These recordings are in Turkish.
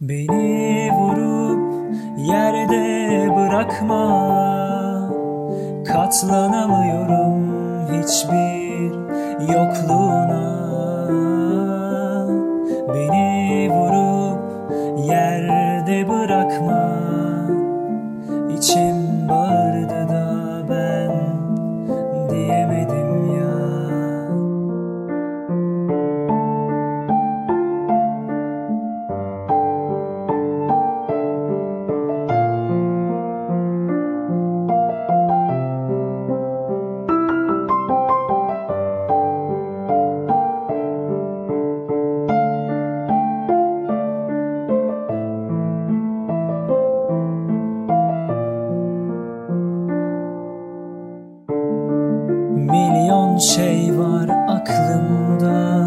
Beni vurup yerde bırakma. Katlanamıyorum hiçbir yokluğuna. Beni vurup yerde bırakma Milyon şey var aklımda.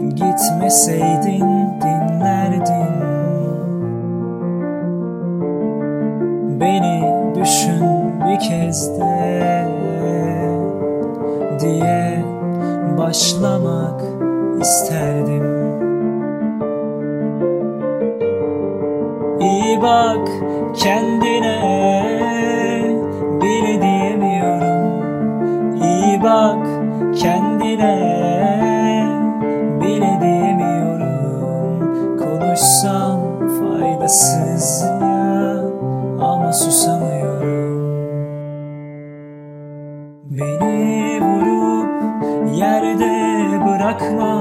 Gitmeseydin dinlerdin. Beni düşün bir kez de Diye başlamak isterdim. İyi bak kendine faydasız ya ama susamıyorum. Beni vurup yerde bırakma.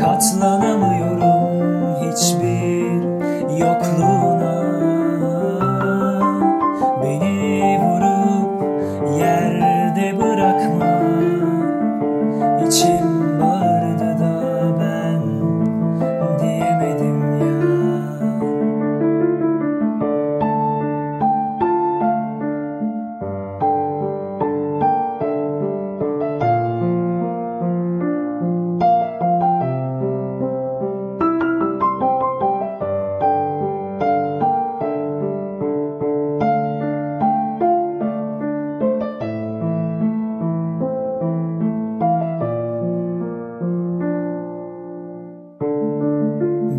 Katlanamıyorum hiçbir yokluğuna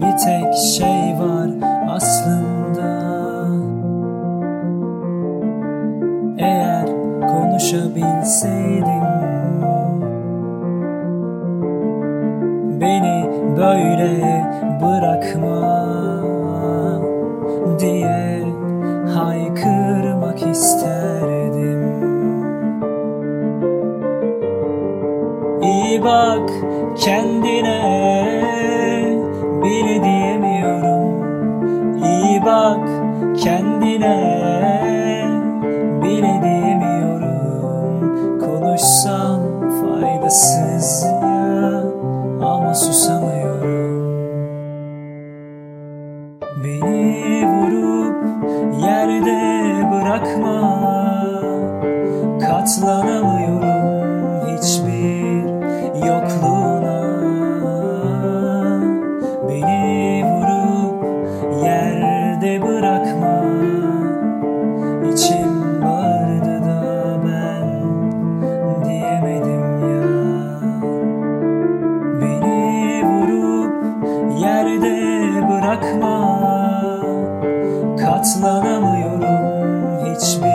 Bir tek şey var aslında. Eğer konuşabilseydim. Beni böyle bırakma diye haykırmak isterdim. İyi bak kendine bile diyemiyorum. İyi bak kendine. Bile diyemiyorum. Konuşsam faydasız ya ama susamıyorum. Beni vurup yerde bırakma. Katlanamıyorum bırakma. Katlanamıyorum hiçbir